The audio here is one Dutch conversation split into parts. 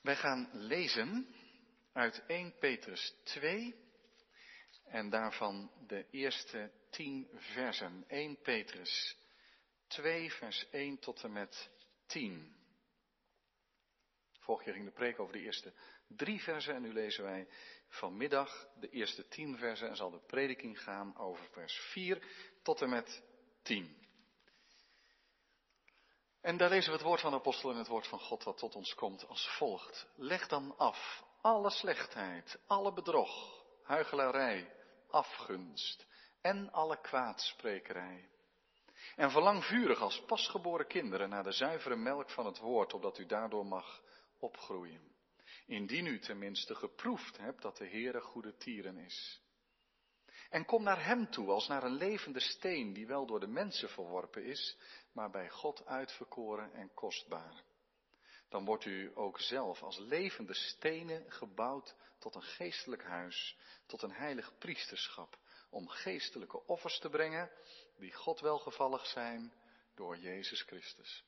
Wij gaan lezen uit 1 Petrus 2 en daarvan de eerste tien versen. 1 Petrus 2 vers 1 tot en met 10. Vorig jaar ging de preek over de eerste drie versen en nu lezen wij vanmiddag de eerste tien versen en zal de prediking gaan over vers 4 tot en met 10. En daar lezen we het woord van de apostel en het woord van God wat tot ons komt als volgt. Leg dan af alle slechtheid, alle bedrog, huichelarij, afgunst en alle kwaadsprekerij. En verlang vurig als pasgeboren kinderen naar de zuivere melk van het woord, opdat u daardoor mag opgroeien. Indien u tenminste geproefd hebt dat de Heere goede tieren is. En kom naar Hem toe als naar een levende steen die wel door de mensen verworpen is, maar bij God uitverkoren en kostbaar. Dan wordt u ook zelf als levende stenen gebouwd tot een geestelijk huis, tot een heilig priesterschap, om geestelijke offers te brengen die God welgevallig zijn door Jezus Christus.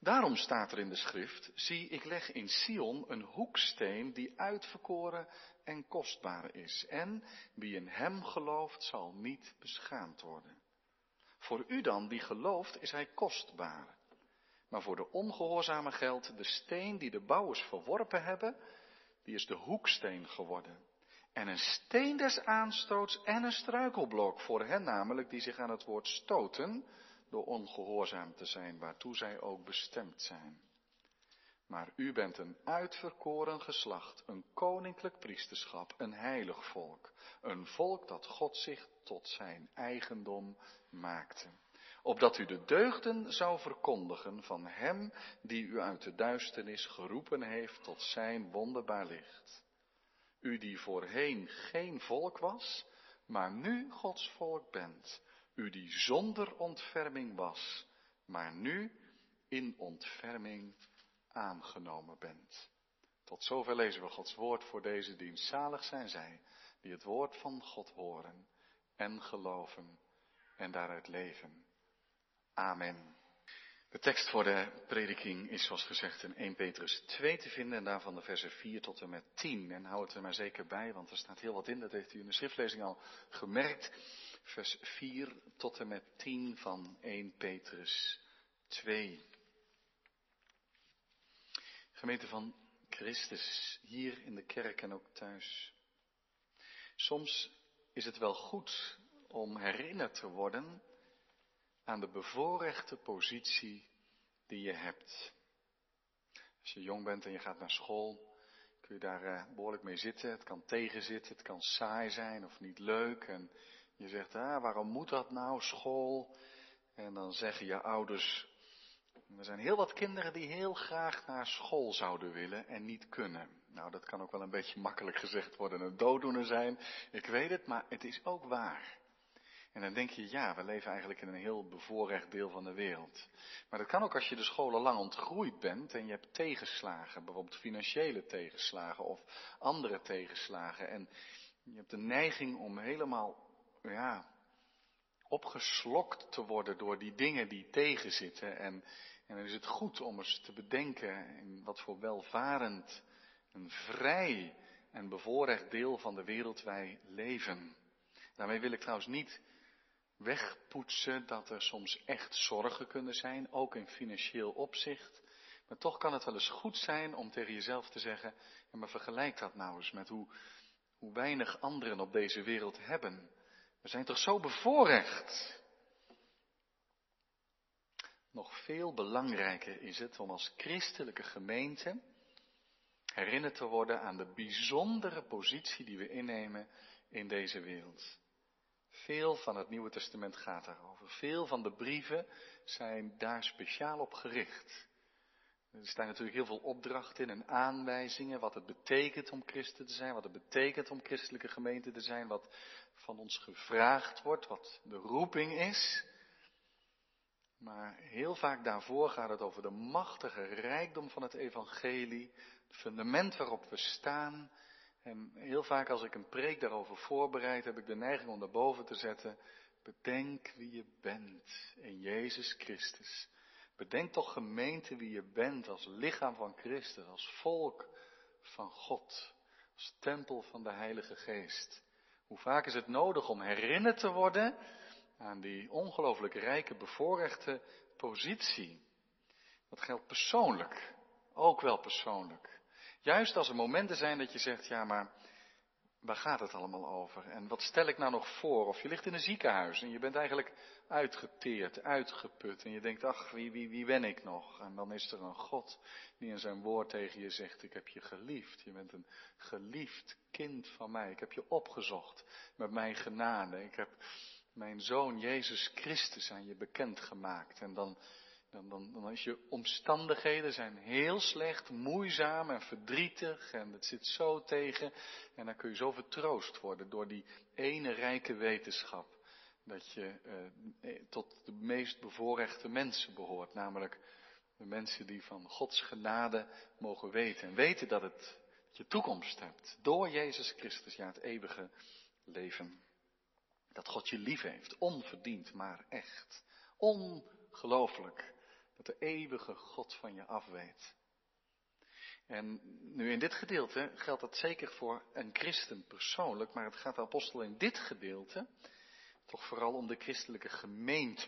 Daarom staat er in de schrift, zie ik leg in Sion een hoeksteen die uitverkoren en kostbaar is. En wie in hem gelooft zal niet beschaamd worden. Voor u dan die gelooft is hij kostbaar. Maar voor de ongehoorzame geldt de steen die de bouwers verworpen hebben, die is de hoeksteen geworden. En een steen des aanstoots en een struikelblok voor hen namelijk die zich aan het woord stoten, door ongehoorzaam te zijn, waartoe zij ook bestemd zijn. Maar u bent een uitverkoren geslacht, een koninklijk priesterschap, een heilig volk, een volk dat God zich tot zijn eigendom maakte, opdat u de deugden zou verkondigen van Hem die u uit de duisternis geroepen heeft tot zijn wonderbaar licht. U die voorheen geen volk was, maar nu Gods volk bent, u die zonder ontferming was, maar nu in ontferming aangenomen bent. Tot zover lezen we Gods woord voor deze dienst. Zalig zijn zij die het woord van God horen en geloven en daaruit leven. Amen. De tekst voor de prediking is zoals gezegd in 1 Petrus 2 te vinden en daarvan de versen 4 tot en met 10. En hou het er maar zeker bij, want er staat heel wat in, dat heeft u in de schriftlezing al gemerkt. Vers 4 tot en met 10 van 1 Petrus 2. Gemeente van Christus, hier in de kerk en ook thuis. Soms is het wel goed om herinnerd te worden aan de bevoorrechte positie die je hebt. Als je jong bent en je gaat naar school, kun je daar uh, behoorlijk mee zitten. Het kan tegenzitten, het kan saai zijn of niet leuk. En je zegt, ah, waarom moet dat nou, school? En dan zeggen je ouders, er zijn heel wat kinderen die heel graag naar school zouden willen en niet kunnen. Nou, dat kan ook wel een beetje makkelijk gezegd worden, een dooddoener zijn. Ik weet het, maar het is ook waar. En dan denk je, ja, we leven eigenlijk in een heel bevoorrecht deel van de wereld. Maar dat kan ook als je de scholen lang ontgroeid bent en je hebt tegenslagen, bijvoorbeeld financiële tegenslagen of andere tegenslagen. En je hebt de neiging om helemaal, ja, opgeslokt te worden door die dingen die tegenzitten. En, en dan is het goed om eens te bedenken in wat voor welvarend, een vrij en bevoorrecht deel van de wereld wij leven. Daarmee wil ik trouwens niet wegpoetsen dat er soms echt zorgen kunnen zijn, ook in financieel opzicht. Maar toch kan het wel eens goed zijn om tegen jezelf te zeggen, ja, maar vergelijk dat nou eens met hoe, hoe weinig anderen op deze wereld hebben. We zijn toch zo bevoorrecht. Nog veel belangrijker is het om als christelijke gemeente herinnerd te worden aan de bijzondere positie die we innemen in deze wereld. Veel van het Nieuwe Testament gaat daarover. Veel van de brieven zijn daar speciaal op gericht. Er staan natuurlijk heel veel opdrachten in en aanwijzingen wat het betekent om christen te zijn, wat het betekent om christelijke gemeente te zijn, wat van ons gevraagd wordt, wat de roeping is. Maar heel vaak daarvoor gaat het over de machtige rijkdom van het evangelie, het fundament waarop we staan. En heel vaak als ik een preek daarover voorbereid, heb ik de neiging om daarboven te zetten, bedenk wie je bent in Jezus Christus. Bedenk toch gemeente wie je bent als lichaam van Christus, als volk van God, als tempel van de Heilige Geest. Hoe vaak is het nodig om herinnerd te worden aan die ongelooflijk rijke, bevoorrechte positie. Dat geldt persoonlijk, ook wel persoonlijk. Juist als er momenten zijn dat je zegt, ja maar waar gaat het allemaal over? En wat stel ik nou nog voor? Of je ligt in een ziekenhuis en je bent eigenlijk uitgeteerd, uitgeput. En je denkt, ach, wie, wie, wie ben ik nog? En dan is er een God die in zijn woord tegen je zegt, ik heb je geliefd. Je bent een geliefd kind van mij. Ik heb je opgezocht met mijn genade. Ik heb mijn zoon Jezus Christus aan je bekendgemaakt. En dan, dan, dan, dan is je omstandigheden zijn heel slecht, moeizaam en verdrietig en het zit zo tegen. En dan kun je zo vertroost worden door die ene rijke wetenschap. Dat je eh, eh, tot de meest bevoorrechte mensen behoort, namelijk de mensen die van Gods genade mogen weten. En weten dat, het, dat je toekomst hebt door Jezus Christus, ja het eeuwige leven. Dat God je lief heeft, onverdiend, maar echt. Ongelooflijk dat de eeuwige God van je afweet. En nu in dit gedeelte geldt dat zeker voor een christen persoonlijk, maar het gaat de apostel in dit gedeelte toch vooral om de christelijke gemeente.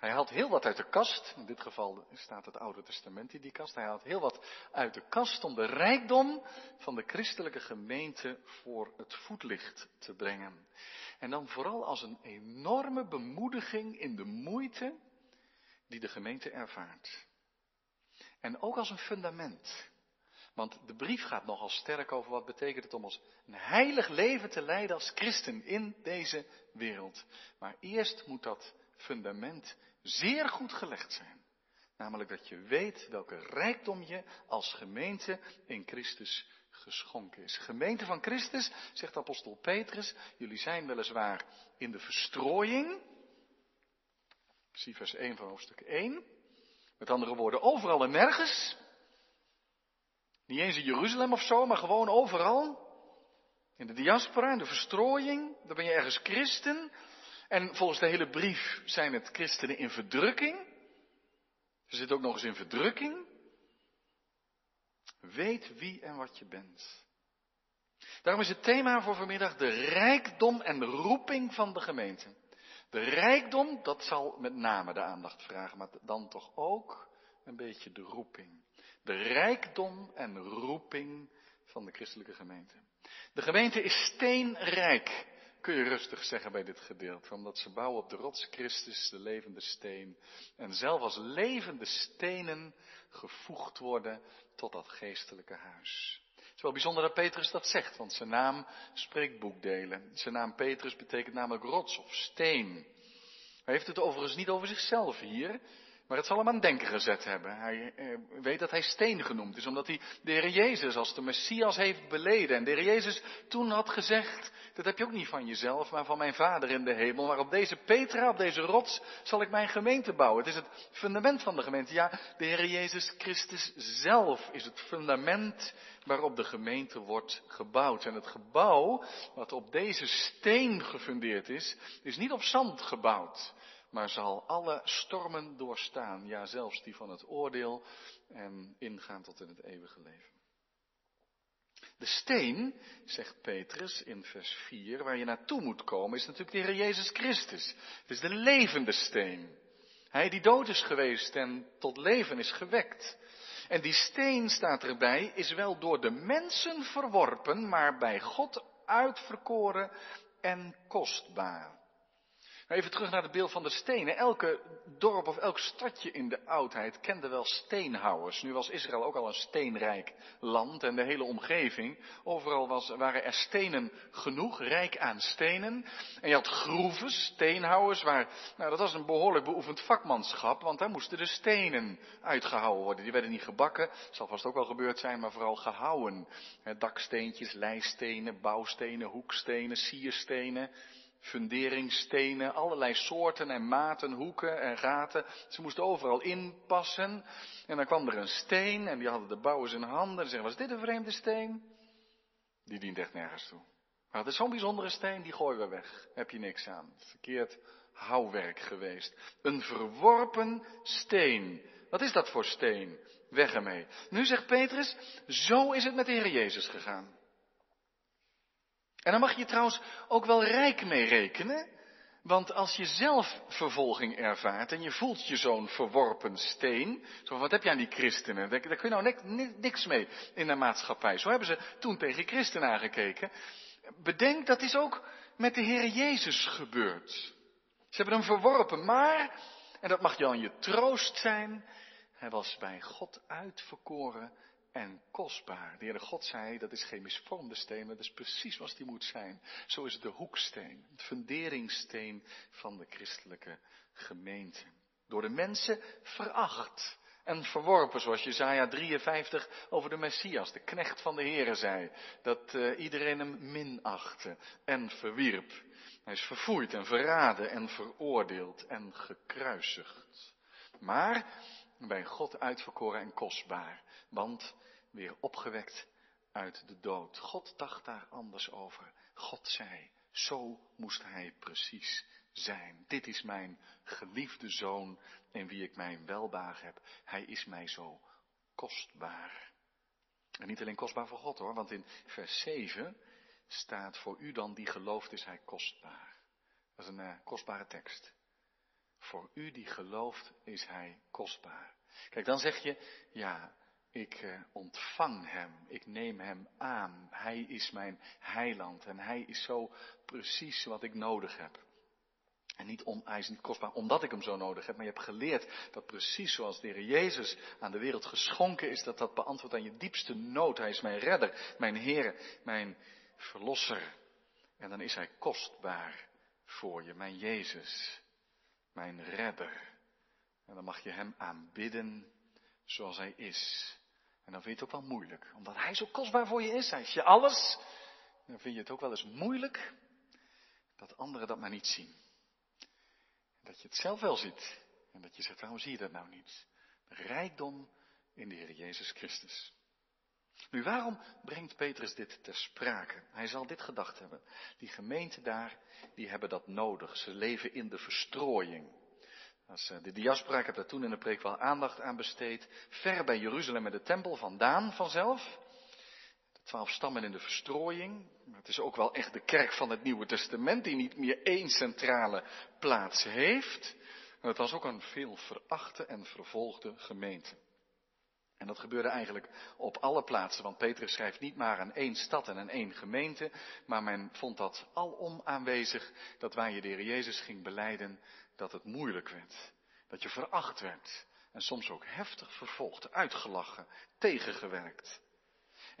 Hij haalt heel wat uit de kast, in dit geval staat het Oude Testament in die kast, hij haalt heel wat uit de kast om de rijkdom van de christelijke gemeente voor het voetlicht te brengen. En dan vooral als een enorme bemoediging in de moeite die de gemeente ervaart. En ook als een fundament. Want de brief gaat nogal sterk over wat betekent het om als een heilig leven te leiden als christen in deze wereld. Maar eerst moet dat fundament zeer goed gelegd zijn. Namelijk dat je weet welke rijkdom je als gemeente in Christus geschonken is. Gemeente van Christus, zegt apostel Petrus, jullie zijn weliswaar in de verstrooiing. Zie vers 1 van hoofdstuk 1. Met andere woorden, overal en nergens. Niet eens in Jeruzalem of zo, maar gewoon overal. In de diaspora, in de verstrooiing. Dan ben je ergens christen. En volgens de hele brief zijn het christenen in verdrukking. Ze zitten ook nog eens in verdrukking. Weet wie en wat je bent. Daarom is het thema voor vanmiddag de rijkdom en roeping van de gemeente. De rijkdom, dat zal met name de aandacht vragen, maar dan toch ook een beetje de roeping. De rijkdom en roeping van de christelijke gemeente. De gemeente is steenrijk, kun je rustig zeggen bij dit gedeelte, omdat ze bouwen op de rots Christus, de levende steen, en zelf als levende stenen gevoegd worden tot dat geestelijke huis. Het is wel bijzonder dat Petrus dat zegt, want zijn naam spreekt boekdelen. Zijn naam Petrus betekent namelijk rots of steen. Hij heeft het overigens niet over zichzelf hier, maar het zal hem aan denken gezet hebben. Hij eh, weet dat hij steen genoemd is, omdat hij de Heer Jezus als de Messias heeft beleden. En de Heer Jezus toen had gezegd, dat heb je ook niet van jezelf, maar van mijn Vader in de hemel. Maar op deze Petra, op deze rots, zal ik mijn gemeente bouwen. Het is het fundament van de gemeente. Ja, de Heer Jezus Christus zelf is het fundament waarop de gemeente wordt gebouwd. En het gebouw, wat op deze steen gefundeerd is, is niet op zand gebouwd maar zal alle stormen doorstaan, ja zelfs die van het oordeel, en ingaan tot in het eeuwige leven. De steen, zegt Petrus in vers 4, waar je naartoe moet komen, is natuurlijk de Heer Jezus Christus. Het is de levende steen. Hij die dood is geweest en tot leven is gewekt. En die steen, staat erbij, is wel door de mensen verworpen, maar bij God uitverkoren en kostbaar. Even terug naar het beeld van de stenen. Elke dorp of elk stadje in de oudheid kende wel steenhouwers. Nu was Israël ook al een steenrijk land en de hele omgeving. Overal was, waren er stenen genoeg, rijk aan stenen. En je had groeven, steenhouwers, waar, nou dat was een behoorlijk beoefend vakmanschap, want daar moesten de stenen uitgehouwen worden. Die werden niet gebakken, zal vast ook wel gebeurd zijn, maar vooral gehouwen. Daksteentjes, lijstenen, bouwstenen, hoekstenen, sierstenen funderingsstenen, allerlei soorten en maten, hoeken en gaten. Ze moesten overal inpassen. En dan kwam er een steen en die hadden de bouwers in handen. En zeggen, was dit een vreemde steen? Die dient echt nergens toe. Maar het is zo'n bijzondere steen, die gooien we weg. Heb je niks aan. Verkeerd houwerk geweest. Een verworpen steen. Wat is dat voor steen? Weg ermee. Nu zegt Petrus, zo is het met de Heer Jezus gegaan. En dan mag je trouwens ook wel rijk mee rekenen. Want als je zelf vervolging ervaart en je voelt je zo'n verworpen steen, zo wat heb je aan die christenen? Daar, kun je nou niks mee in de maatschappij. Zo hebben ze toen tegen christenen aangekeken. Bedenk, dat is ook met de Heer Jezus gebeurd. Ze hebben hem verworpen, maar, en dat mag jou je troost zijn, hij was bij God uitverkoren en kostbaar. De Heere God zei, dat is geen misvormde steen, maar dat is precies wat die moet zijn. Zo is het de hoeksteen, het funderingssteen van de christelijke gemeente. Door de mensen veracht en verworpen, zoals Jezaja 53 over de Messias, de knecht van de Heere zei. Dat uh, iedereen hem minachtte en verwierp. Hij is verfoeid en verraden en veroordeeld en gekruisigd. Maar bij God uitverkoren en kostbaar, want weer opgewekt uit de dood. God dacht daar anders over. God zei, zo moest hij precies zijn. Dit is mijn geliefde zoon in wie ik mijn welbaag heb. Hij is mij zo kostbaar. En niet alleen kostbaar voor God hoor, want in vers 7 staat voor u dan die gelooft is hij kostbaar. Dat is een uh, kostbare tekst. Voor u die gelooft is hij kostbaar. Kijk, dan zeg je, ja, ik uh, ontvang hem, ik neem hem aan. Hij is mijn heiland en hij is zo precies wat ik nodig heb. En niet kostbaar omdat ik hem zo nodig heb, maar je hebt geleerd dat precies zoals de Heer Jezus aan de wereld geschonken is, dat dat beantwoordt aan je diepste nood. Hij is mijn redder, mijn Heer, mijn verlosser. En dan is hij kostbaar voor je, mijn Jezus, mijn redder. En dan mag je hem aanbidden zoals hij is. En dan vind je het ook wel moeilijk, omdat hij zo kostbaar voor je is. Hij is je alles. Dan vind je het ook wel eens moeilijk dat anderen dat maar niet zien. Dat je het zelf wel ziet. En dat je zegt, waarom zie je dat nou niet? rijkdom in de Heer Jezus Christus. Nu, waarom brengt Petrus dit ter sprake? Hij zal dit gedacht hebben. Die gemeenten daar, die hebben dat nodig. Ze leven in de verstrooiing. Als eh, de diaspora, ik heb daar toen in de preek wel aandacht aan besteed. Ver bij Jeruzalem en de tempel vandaan vanzelf. De twaalf stammen in de verstrooiing. Het is ook wel echt de kerk van het Nieuwe Testament die niet meer één centrale plaats heeft. het was ook een veel verachte en vervolgde gemeente. En dat gebeurde eigenlijk op alle plaatsen, want Petrus schrijft niet maar aan één stad en aan één gemeente, maar men vond dat alom aanwezig, dat waar je de Heer Jezus ging beleiden, dat het moeilijk werd. Dat je veracht werd. En soms ook heftig vervolgd, uitgelachen, tegengewerkt.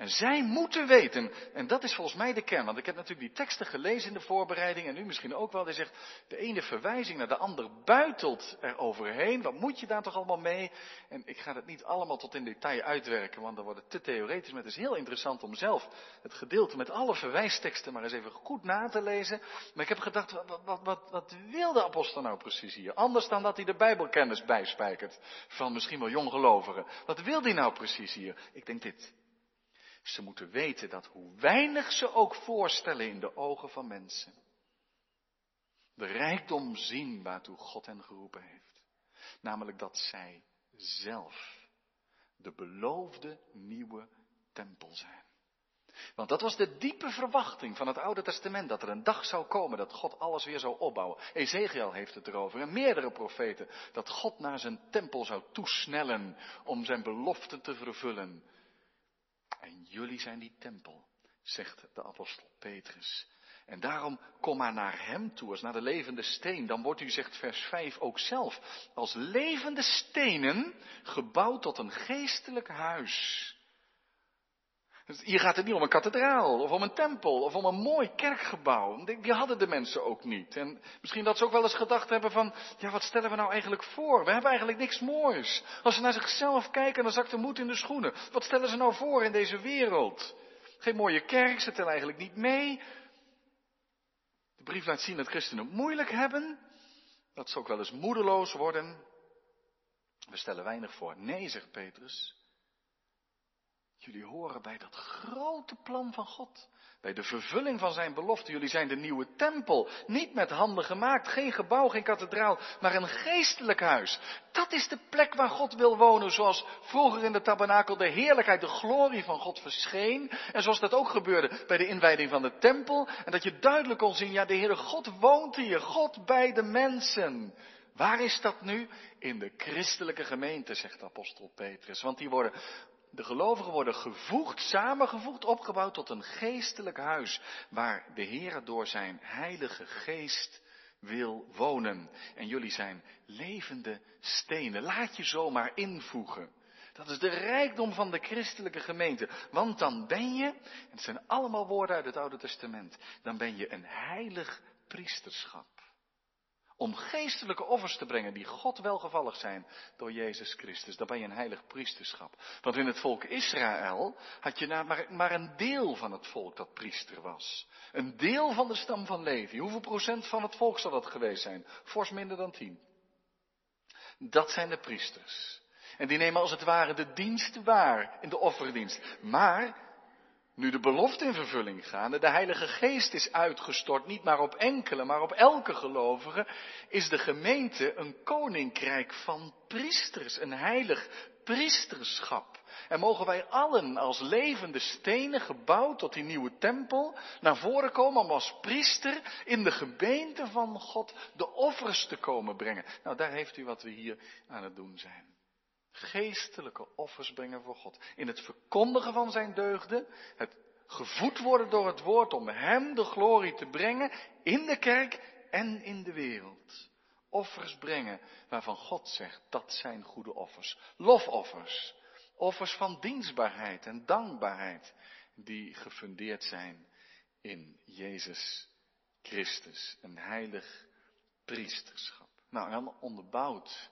En zij moeten weten, en dat is volgens mij de kern, want ik heb natuurlijk die teksten gelezen in de voorbereiding en nu misschien ook wel, die zegt, de ene verwijzing naar de ander buitelt er overheen, wat moet je daar toch allemaal mee? En ik ga het niet allemaal tot in detail uitwerken, want dan wordt het te theoretisch, maar het is heel interessant om zelf het gedeelte met alle verwijsteksten maar eens even goed na te lezen. Maar ik heb gedacht, wat, wat, wat, wat wil de apostel nou precies hier? Anders dan dat hij de bijbelkennis bijspijkert van misschien wel jonggelovigen. Wat wil hij nou precies hier? Ik denk dit. Ze moeten weten dat hoe weinig ze ook voorstellen in de ogen van mensen, de rijkdom zien waartoe God hen geroepen heeft. Namelijk dat zij zelf de beloofde nieuwe tempel zijn. Want dat was de diepe verwachting van het Oude Testament, dat er een dag zou komen dat God alles weer zou opbouwen. Ezekiel heeft het erover en meerdere profeten, dat God naar zijn tempel zou toesnellen om zijn belofte te vervullen. En jullie zijn die tempel, zegt de apostel Petrus. En daarom kom maar naar hem toe, als naar de levende steen. Dan wordt u, zegt vers 5, ook zelf als levende stenen gebouwd tot een geestelijk huis. Dus hier gaat het niet om een kathedraal, of om een tempel, of om een mooi kerkgebouw. Die hadden de mensen ook niet. En misschien dat ze ook wel eens gedacht hebben van, ja wat stellen we nou eigenlijk voor? We hebben eigenlijk niks moois. Als ze naar zichzelf kijken, dan zakt de moed in de schoenen. Wat stellen ze nou voor in deze wereld? Geen mooie kerk, ze tellen eigenlijk niet mee. De brief laat zien dat christenen het moeilijk hebben. Dat ze ook wel eens moedeloos worden. We stellen weinig voor. Nee, zegt Petrus. Jullie horen bij dat grote plan van God. Bij de vervulling van zijn belofte. Jullie zijn de nieuwe tempel. Niet met handen gemaakt. Geen gebouw, geen kathedraal. Maar een geestelijk huis. Dat is de plek waar God wil wonen. Zoals vroeger in de tabernakel de heerlijkheid, de glorie van God verscheen. En zoals dat ook gebeurde bij de inwijding van de tempel. En dat je duidelijk kon zien, ja de Heere God woont hier. God bij de mensen. Waar is dat nu? In de christelijke gemeente, zegt apostel Petrus. Want die worden de gelovigen worden gevoegd, samengevoegd, opgebouwd tot een geestelijk huis, waar de Heer door zijn heilige geest wil wonen. En jullie zijn levende stenen. Laat je zomaar invoegen. Dat is de rijkdom van de christelijke gemeente. Want dan ben je, het zijn allemaal woorden uit het Oude Testament, dan ben je een heilig priesterschap om geestelijke offers te brengen die God welgevallig zijn door Jezus Christus. Dan ben je een heilig priesterschap. Want in het volk Israël had je maar, maar een deel van het volk dat priester was. Een deel van de stam van Levi. Hoeveel procent van het volk zal dat geweest zijn? Fors minder dan tien. Dat zijn de priesters. En die nemen als het ware de dienst waar in de offerdienst. Maar nu de belofte in vervulling gaande, de Heilige Geest is uitgestort, niet maar op enkele, maar op elke gelovige, is de gemeente een koninkrijk van priesters, een heilig priesterschap. En mogen wij allen als levende stenen gebouwd tot die nieuwe tempel naar voren komen om als priester in de gemeente van God de offers te komen brengen. Nou, daar heeft u wat we hier aan het doen zijn. Geestelijke offers brengen voor God. In het verkondigen van zijn deugden, het gevoed worden door het woord om Hem de glorie te brengen in de kerk en in de wereld. Offers brengen waarvan God zegt dat zijn goede offers. Lofoffers. Offers van dienstbaarheid en dankbaarheid die gefundeerd zijn in Jezus Christus. Een heilig priesterschap. Nou, en dan onderbouwt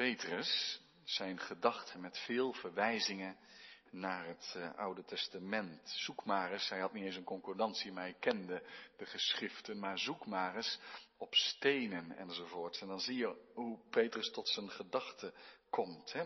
Petrus zijn gedachten met veel verwijzingen naar het uh, Oude Testament. Zoek maar eens, hij had niet eens een concordantie, maar hij kende de geschriften, maar zoek maar eens op stenen enzovoort. En dan zie je hoe Petrus tot zijn gedachten komt. Hè?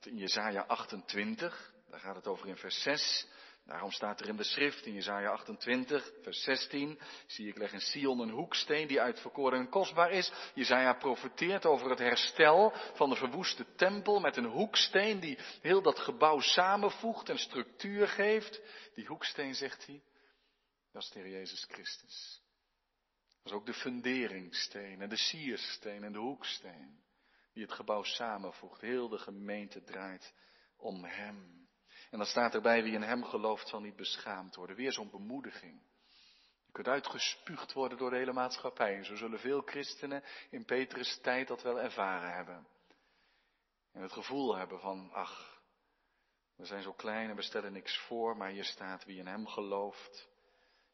In Jezaja 28, daar gaat het over in vers 6. Daarom staat er in de schrift in Jesaja 28, vers 16, zie ik leg in Sion een hoeksteen die uitverkoren en kostbaar is. Jesaja profeteert over het herstel van de verwoeste tempel met een hoeksteen die heel dat gebouw samenvoegt en structuur geeft. Die hoeksteen, zegt hij, dat is de Heer Jezus Christus. Dat is ook de funderingssteen en de siersteen en de hoeksteen die het gebouw samenvoegt. Heel de gemeente draait om Hem. En dan staat erbij, wie in hem gelooft zal niet beschaamd worden. Weer zo'n bemoediging. Je kunt uitgespuugd worden door de hele maatschappij. En zo zullen veel christenen in Petrus' tijd dat wel ervaren hebben. En het gevoel hebben van, ach, we zijn zo klein en we stellen niks voor, maar hier staat, wie in hem gelooft,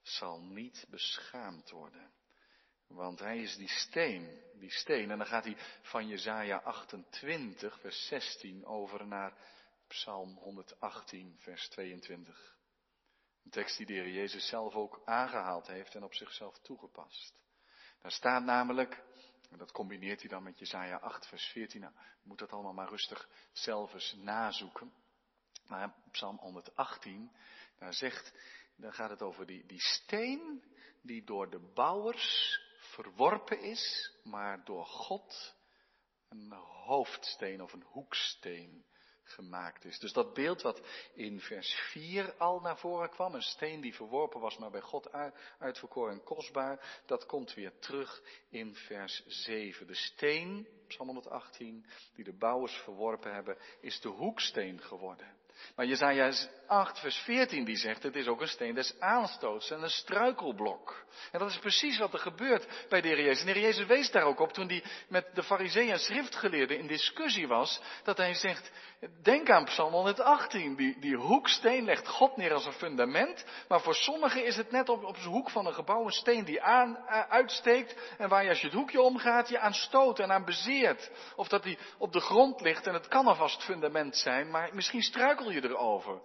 zal niet beschaamd worden. Want hij is die steen, die steen. En dan gaat hij van Jezaja 28, vers 16 over naar Psalm 118, vers 22. Een tekst die de Heer Jezus zelf ook aangehaald heeft en op zichzelf toegepast. Daar staat namelijk, en dat combineert hij dan met Jezaja 8, vers 14. Nou, je moet dat allemaal maar rustig zelf eens nazoeken. Maar Psalm 118, daar zegt, daar gaat het over die, die steen die door de bouwers verworpen is, maar door God een hoofdsteen of een hoeksteen gemaakt is. Dus dat beeld wat in vers 4 al naar voren kwam, een steen die verworpen was, maar bij God uitverkoren en kostbaar, dat komt weer terug in vers 7. De steen, Psalm 118, die de bouwers verworpen hebben, is de hoeksteen geworden. Maar Jezaja 8, vers 14, die zegt, het is ook een steen des aanstoots en een struikelblok. En dat is precies wat er gebeurt bij de Heer Jezus. En de Heer Jezus wees daar ook op toen hij met de fariseeën en schriftgeleerden in discussie was, dat hij zegt, denk aan Psalm 118, die, die hoeksteen legt God neer als een fundament, maar voor sommigen is het net op, op de hoek van een gebouw een steen die aan, uitsteekt en waar je als je het hoekje omgaat je aan stoot en aan bezeert. Of dat die op de grond ligt en het kan alvast fundament zijn, maar misschien struikel je erover.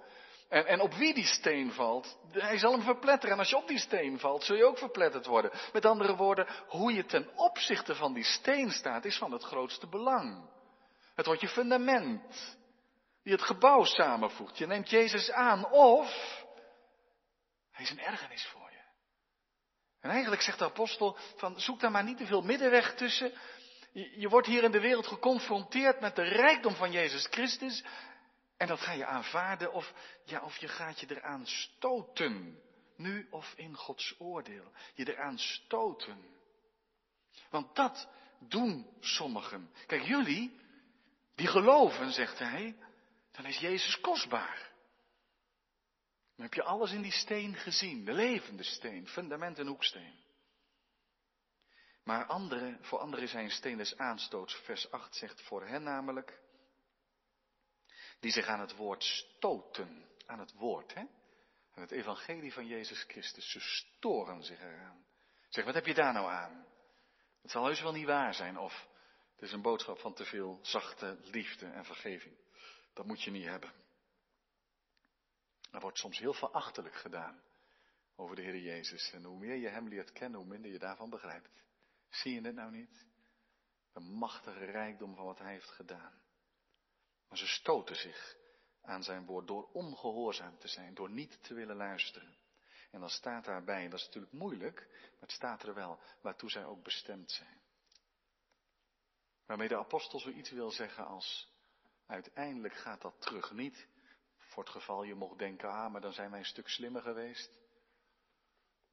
En, en op wie die steen valt, hij zal hem verpletteren. En als je op die steen valt, zul je ook verpletterd worden. Met andere woorden, hoe je ten opzichte van die steen staat, is van het grootste belang. Het wordt je fundament. die het gebouw samenvoegt. Je neemt Jezus aan of hij is een ergernis voor je. En eigenlijk zegt de apostel van zoek daar maar niet te veel middenweg tussen. Je, je wordt hier in de wereld geconfronteerd met de rijkdom van Jezus Christus. En dat ga je aanvaarden of, ja, of je gaat je eraan stoten. Nu of in Gods oordeel. Je eraan stoten. Want dat doen sommigen. Kijk, jullie, die geloven, zegt hij, dan is Jezus kostbaar. Dan heb je alles in die steen gezien, de levende steen, fundament en hoeksteen. Maar anderen, voor anderen een steen des aanstoots. Vers 8 zegt voor hen namelijk, die zich aan het woord stoten, aan het woord, hè? aan het evangelie van Jezus Christus. Ze storen zich eraan. Zeg, wat heb je daar nou aan? Het zal heus wel niet waar zijn of het is een boodschap van te veel zachte liefde en vergeving. Dat moet je niet hebben. Er wordt soms heel verachtelijk gedaan over de Heer Jezus. En hoe meer je Hem leert kennen, hoe minder je daarvan begrijpt. Zie je het nou niet? De machtige rijkdom van wat Hij heeft gedaan. Maar ze stoten zich aan zijn woord door ongehoorzaam te zijn, door niet te willen luisteren. En dan staat daarbij, en dat is natuurlijk moeilijk, maar het staat er wel, waartoe zij ook bestemd zijn. Waarmee de apostel zoiets wil zeggen als, uiteindelijk gaat dat terug niet. Voor het geval je mocht denken, ah, maar dan zijn wij een stuk slimmer geweest.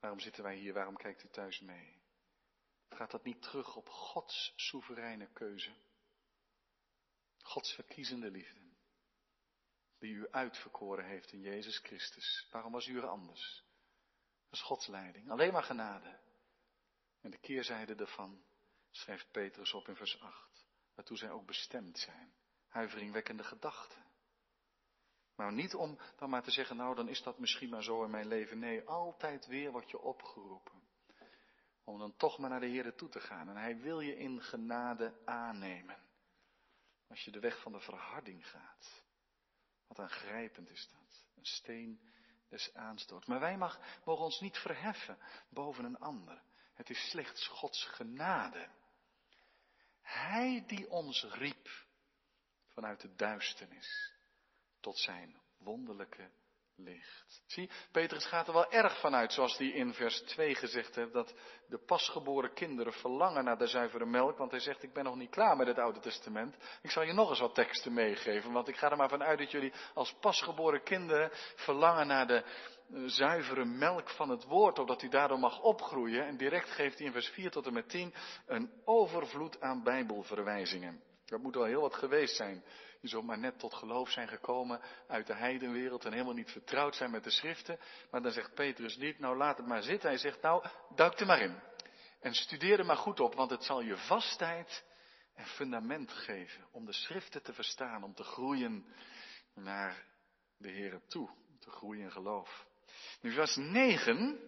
Waarom zitten wij hier? Waarom kijkt u thuis mee? Gaat dat niet terug op Gods soevereine keuze? Gods verkiezende liefde. Die u uitverkoren heeft in Jezus Christus. Waarom was u er anders? Dat is Gods leiding. Alleen maar genade. En de keerzijde ervan schrijft Petrus op in vers 8. Waartoe zij ook bestemd zijn. Huiveringwekkende gedachten. Maar niet om dan maar te zeggen, nou dan is dat misschien maar zo in mijn leven. Nee, altijd weer word je opgeroepen. Om dan toch maar naar de Heer toe te gaan. En Hij wil je in genade aannemen. Als je de weg van de verharding gaat. Wat aangrijpend is dat. Een steen des aanstoot. Maar wij mag, mogen ons niet verheffen boven een ander. Het is slechts Gods genade. Hij die ons riep vanuit de duisternis tot zijn wonderlijke Zie, Petrus gaat er wel erg vanuit, zoals hij in vers 2 gezegd heeft, dat de pasgeboren kinderen verlangen naar de zuivere melk, want hij zegt, ik ben nog niet klaar met het Oude Testament. Ik zal je nog eens wat teksten meegeven, want ik ga er maar vanuit dat jullie als pasgeboren kinderen verlangen naar de eh, zuivere melk van het woord, opdat u daardoor mag opgroeien. En direct geeft hij in vers 4 tot en met 10 een overvloed aan bijbelverwijzingen. Dat moet wel heel wat geweest zijn die zomaar net tot geloof zijn gekomen uit de heidenwereld en helemaal niet vertrouwd zijn met de schriften. Maar dan zegt Petrus niet, nou laat het maar zitten. Hij zegt, nou duik er maar in. En studeer er maar goed op, want het zal je vastheid en fundament geven om de schriften te verstaan, om te groeien naar de Here toe, om te groeien in geloof. Nu vers 9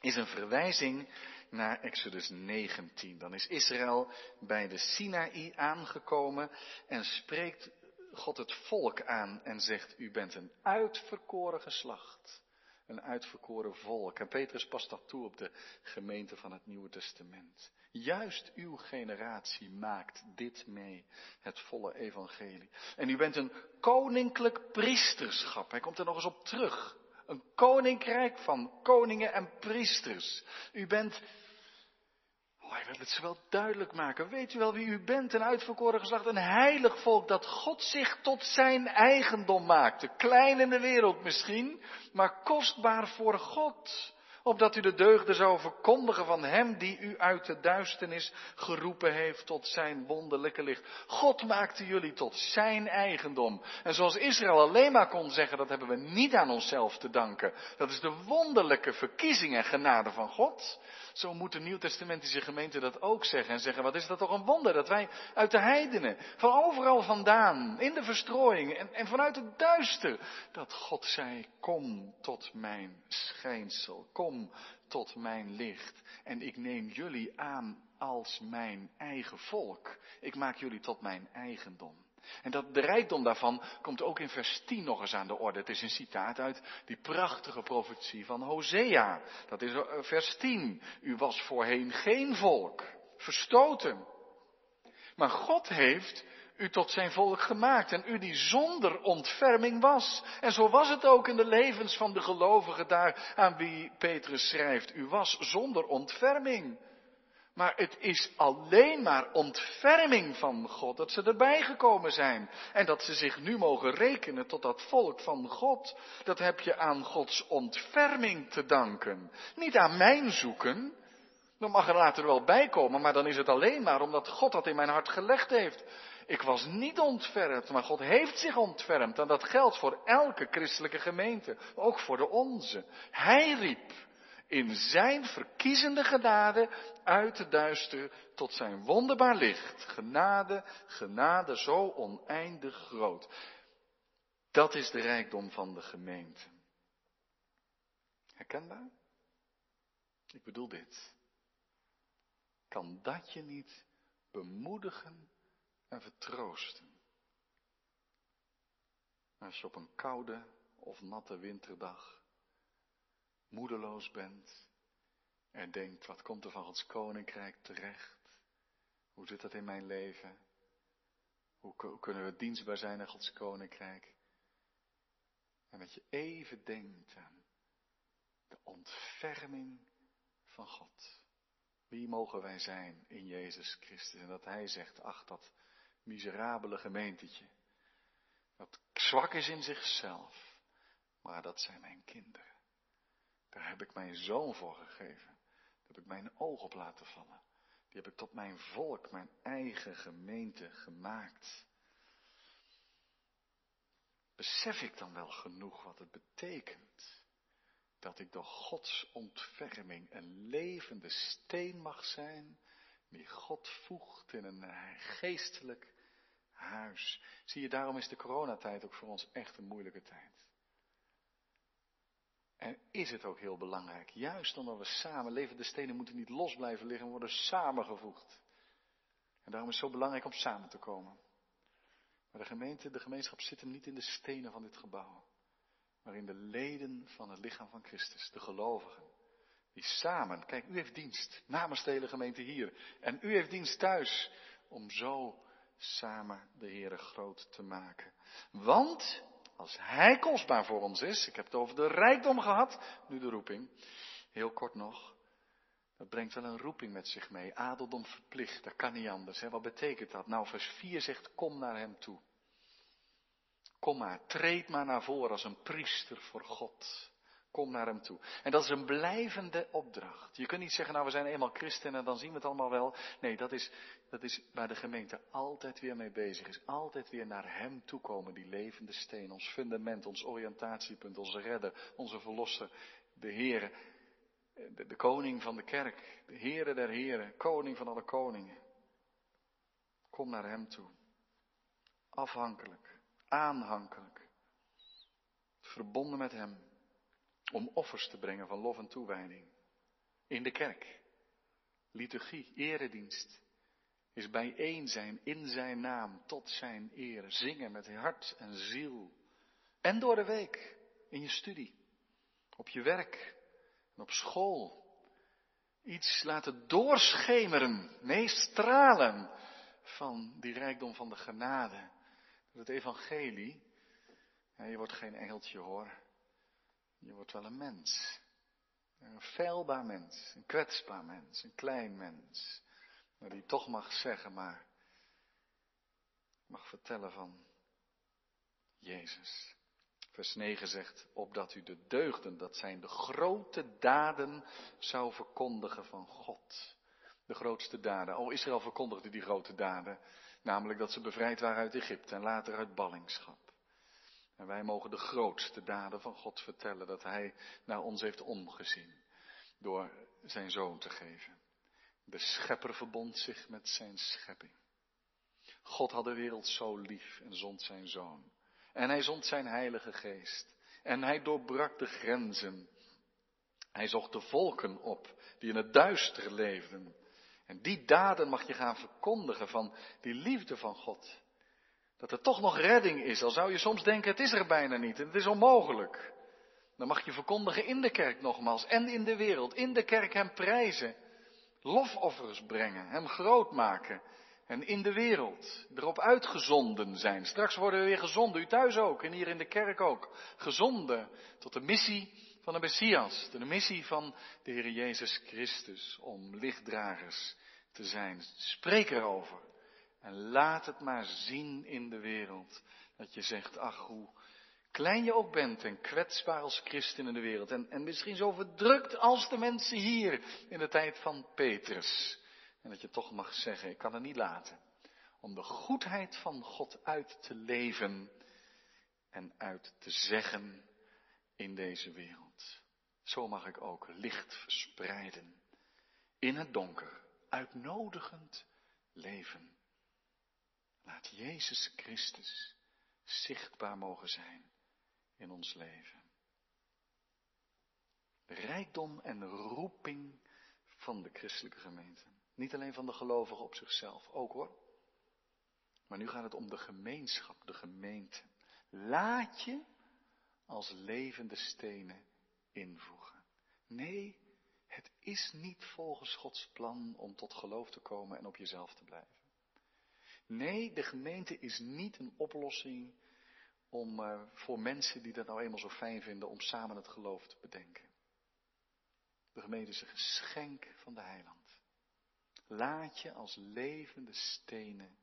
is een verwijzing naar Exodus 19. Dan is Israël bij de Sinaï aangekomen en spreekt God het volk aan en zegt, u bent een uitverkoren geslacht. Een uitverkoren volk. En Petrus past dat toe op de gemeente van het Nieuwe Testament. Juist uw generatie maakt dit mee, het volle evangelie. En u bent een koninklijk priesterschap. Hij komt er nog eens op terug. Een koninkrijk van koningen en priesters. U bent Oh, hij wil het ze wel duidelijk maken. Weet u wel wie u bent? Een uitverkoren geslacht, een heilig volk dat God zich tot zijn eigendom maakte. Klein in de wereld misschien, maar kostbaar voor God opdat u de deugden zou verkondigen van Hem die u uit de duisternis geroepen heeft tot Zijn wonderlijke licht. God maakte jullie tot Zijn eigendom. En zoals Israël alleen maar kon zeggen, dat hebben we niet aan onszelf te danken. Dat is de wonderlijke verkiezing en genade van God. Zo moet de Nieuwtestamentische gemeente dat ook zeggen en zeggen, wat is dat toch een wonder dat wij uit de heidenen, van overal vandaan, in de verstrooiing en, en vanuit het duister, dat God zei, kom tot mijn schijnsel, kom tot mijn licht. En ik neem jullie aan als mijn eigen volk. Ik maak jullie tot mijn eigendom. En dat, de rijkdom daarvan komt ook in vers 10 nog eens aan de orde. Het is een citaat uit die prachtige profetie van Hosea. Dat is eh, vers 10. U was voorheen geen volk, verstoten. Maar God heeft u tot zijn volk gemaakt en u die zonder ontferming was. En zo was het ook in de levens van de gelovigen daar aan wie Petrus schrijft. U was zonder ontferming. Maar het is alleen maar ontferming van God dat ze erbij gekomen zijn. En dat ze zich nu mogen rekenen tot dat volk van God. Dat heb je aan Gods ontferming te danken. Niet aan mijn zoeken. Dan mag er later wel bij komen, maar dan is het alleen maar omdat God dat in mijn hart gelegd heeft. Ik was niet ontfermd, maar God heeft zich ontfermd. En dat geldt voor elke christelijke gemeente, ook voor de onze. Hij riep in zijn verkiezende genade uit de duister tot zijn wonderbaar licht. Genade, genade zo oneindig groot. Dat is de rijkdom van de gemeente. Herkenbaar? Ik bedoel dit. Kan dat je niet bemoedigen en vertroosten? Als je op een koude of natte winterdag moedeloos bent en denkt, wat komt er van Gods koninkrijk terecht? Hoe zit dat in mijn leven? Hoe kunnen we dienstbaar zijn aan Gods koninkrijk? En dat je even denkt aan de ontferming van God. Wie mogen wij zijn in Jezus Christus? En dat Hij zegt, ach dat miserabele gemeentetje, dat zwak is in zichzelf, maar dat zijn mijn kinderen. Daar heb ik mijn zoon voor gegeven. Daar heb ik mijn oog op laten vallen. Die heb ik tot mijn volk, mijn eigen gemeente gemaakt. Besef ik dan wel genoeg wat het betekent dat ik door Gods ontferming een levende steen mag zijn, die God voegt in een geestelijk huis. Zie je, daarom is de coronatijd ook voor ons echt een moeilijke tijd. En is het ook heel belangrijk, juist omdat we samen leven, de stenen moeten niet los blijven liggen, worden samengevoegd. En daarom is het zo belangrijk om samen te komen. Maar de gemeente, de gemeenschap zit hem niet in de stenen van dit gebouw, maar in de leden van het lichaam van Christus, de gelovigen. Die samen, kijk, u heeft dienst namens de hele gemeente hier. En u heeft dienst thuis om zo samen de Heere groot te maken. Want als Hij kostbaar voor ons is, ik heb het over de rijkdom gehad, nu de roeping, heel kort nog, dat brengt wel een roeping met zich mee. Adeldom verplicht, dat kan niet anders. Hè? Wat betekent dat? Nou, vers 4 zegt, kom naar Hem toe. Kom maar, treed maar naar voren als een priester voor God. Kom naar hem toe. En dat is een blijvende opdracht. Je kunt niet zeggen, nou we zijn eenmaal christenen en dan zien we het allemaal wel. Nee, dat is, dat is waar de gemeente altijd weer mee bezig is. Altijd weer naar hem toekomen, die levende steen. Ons fundament, ons oriëntatiepunt, onze redder, onze verlosser, de Heere. De, koning van de kerk, de Heere der Heren, koning van alle koningen. Kom naar hem toe. Afhankelijk, aanhankelijk. Verbonden met hem om offers te brengen van lof en toewijding. In de kerk. Liturgie, eredienst. Is bijeen zijn in zijn naam, tot zijn eer. Zingen met hart en ziel. En door de week, in je studie. Op je werk en op school. Iets laten doorschemeren, nee stralen van die rijkdom van de genade. Het evangelie, je wordt geen engeltje hoor. Je wordt wel een mens. Een feilbaar mens, een kwetsbaar mens, een klein mens. Maar die toch mag zeggen, maar mag vertellen van Jezus. Vers 9 zegt, opdat u de deugden, dat zijn de grote daden, zou verkondigen van God. De grootste daden. Oh, Israël verkondigde die grote daden. Namelijk dat ze bevrijd waren uit Egypte en later uit ballingschap. En wij mogen de grootste daden van God vertellen dat Hij naar ons heeft omgezien door zijn zoon te geven. De schepper verbond zich met zijn schepping. God had de wereld zo lief en zond zijn zoon. En hij zond zijn heilige geest. En hij doorbrak de grenzen. Hij zocht de volken op die in het duister leefden. En die daden mag je gaan verkondigen van die liefde van God. Dat er toch nog redding is, al zou je soms denken het is er bijna niet en het is onmogelijk. Dan mag je verkondigen in de kerk nogmaals en in de wereld, in de kerk hem prijzen, lofoffers brengen, hem groot maken, en in de wereld erop uitgezonden zijn. Straks worden we weer gezonden, u thuis ook en hier in de kerk ook. Gezonden tot de missie van de Messias, de missie van de Heer Jezus Christus, om lichtdragers te zijn. Spreek erover en laat het maar zien in de wereld. Dat je zegt, ach hoe klein je ook bent en kwetsbaar als christen in de wereld. En, en misschien zo verdrukt als de mensen hier in de tijd van Petrus. En dat je toch mag zeggen, ik kan het niet laten. Om de goedheid van God uit te leven en uit te zeggen in deze wereld. Zo mag ik ook licht verspreiden in het donker, uitnodigend leven. Laat Jezus Christus zichtbaar mogen zijn in ons leven. Rijkdom en roeping van de christelijke gemeente. Niet alleen van de gelovigen op zichzelf, ook hoor. Maar nu gaat het om de gemeenschap, de gemeente. Laat je als levende stenen invoegen. Nee, het is niet volgens Gods plan om tot geloof te komen en op jezelf te blijven. Nee, de gemeente is niet een oplossing om uh, voor mensen die dat nou eenmaal zo fijn vinden om samen het geloof te bedenken. De gemeente is een geschenk van de heiland. Laat je als levende stenen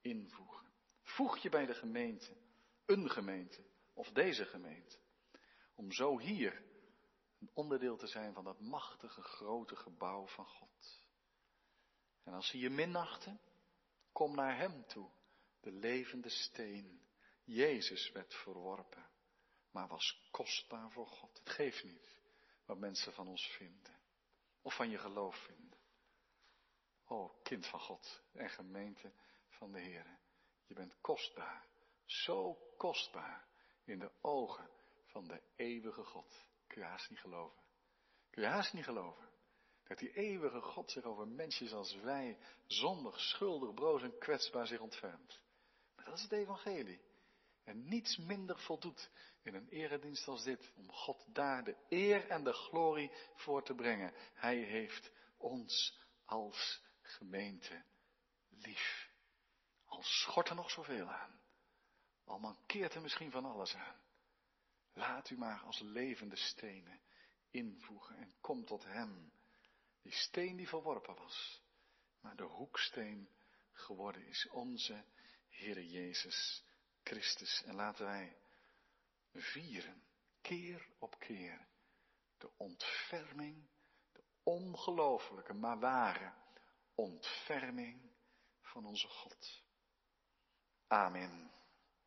invoegen. Voeg je bij de gemeente, een gemeente of deze gemeente, om zo hier een onderdeel te zijn van dat machtige grote gebouw van God. En als ze je minachten, kom naar Hem toe, de levende steen Jezus werd verworpen, maar was kostbaar voor God. Het geeft niet wat mensen van ons vinden of van je geloof vinden. O, kind van God en gemeente van de Heer, je bent kostbaar, zo kostbaar in de ogen van de eeuwige God. Kun je haast niet geloven. Kun je haast niet geloven. Dat die eeuwige God zich over mensen als wij, zondig, schuldig, broos en kwetsbaar zich ontfermt. Maar dat is het evangelie en niets minder voldoet in een eredienst als dit, om God daar de eer en de glorie voor te brengen. Hij heeft ons als gemeente lief. Al schort er nog zoveel aan, al mankeert er misschien van alles aan. Laat u maar als levende stenen invoegen en kom tot Hem, die steen die verworpen was, maar de hoeksteen geworden is, onze Heere Jezus Christus. En laten wij vieren, keer op keer, de ontferming, de ongelooflijke, maar ware ontferming van onze God. Amen.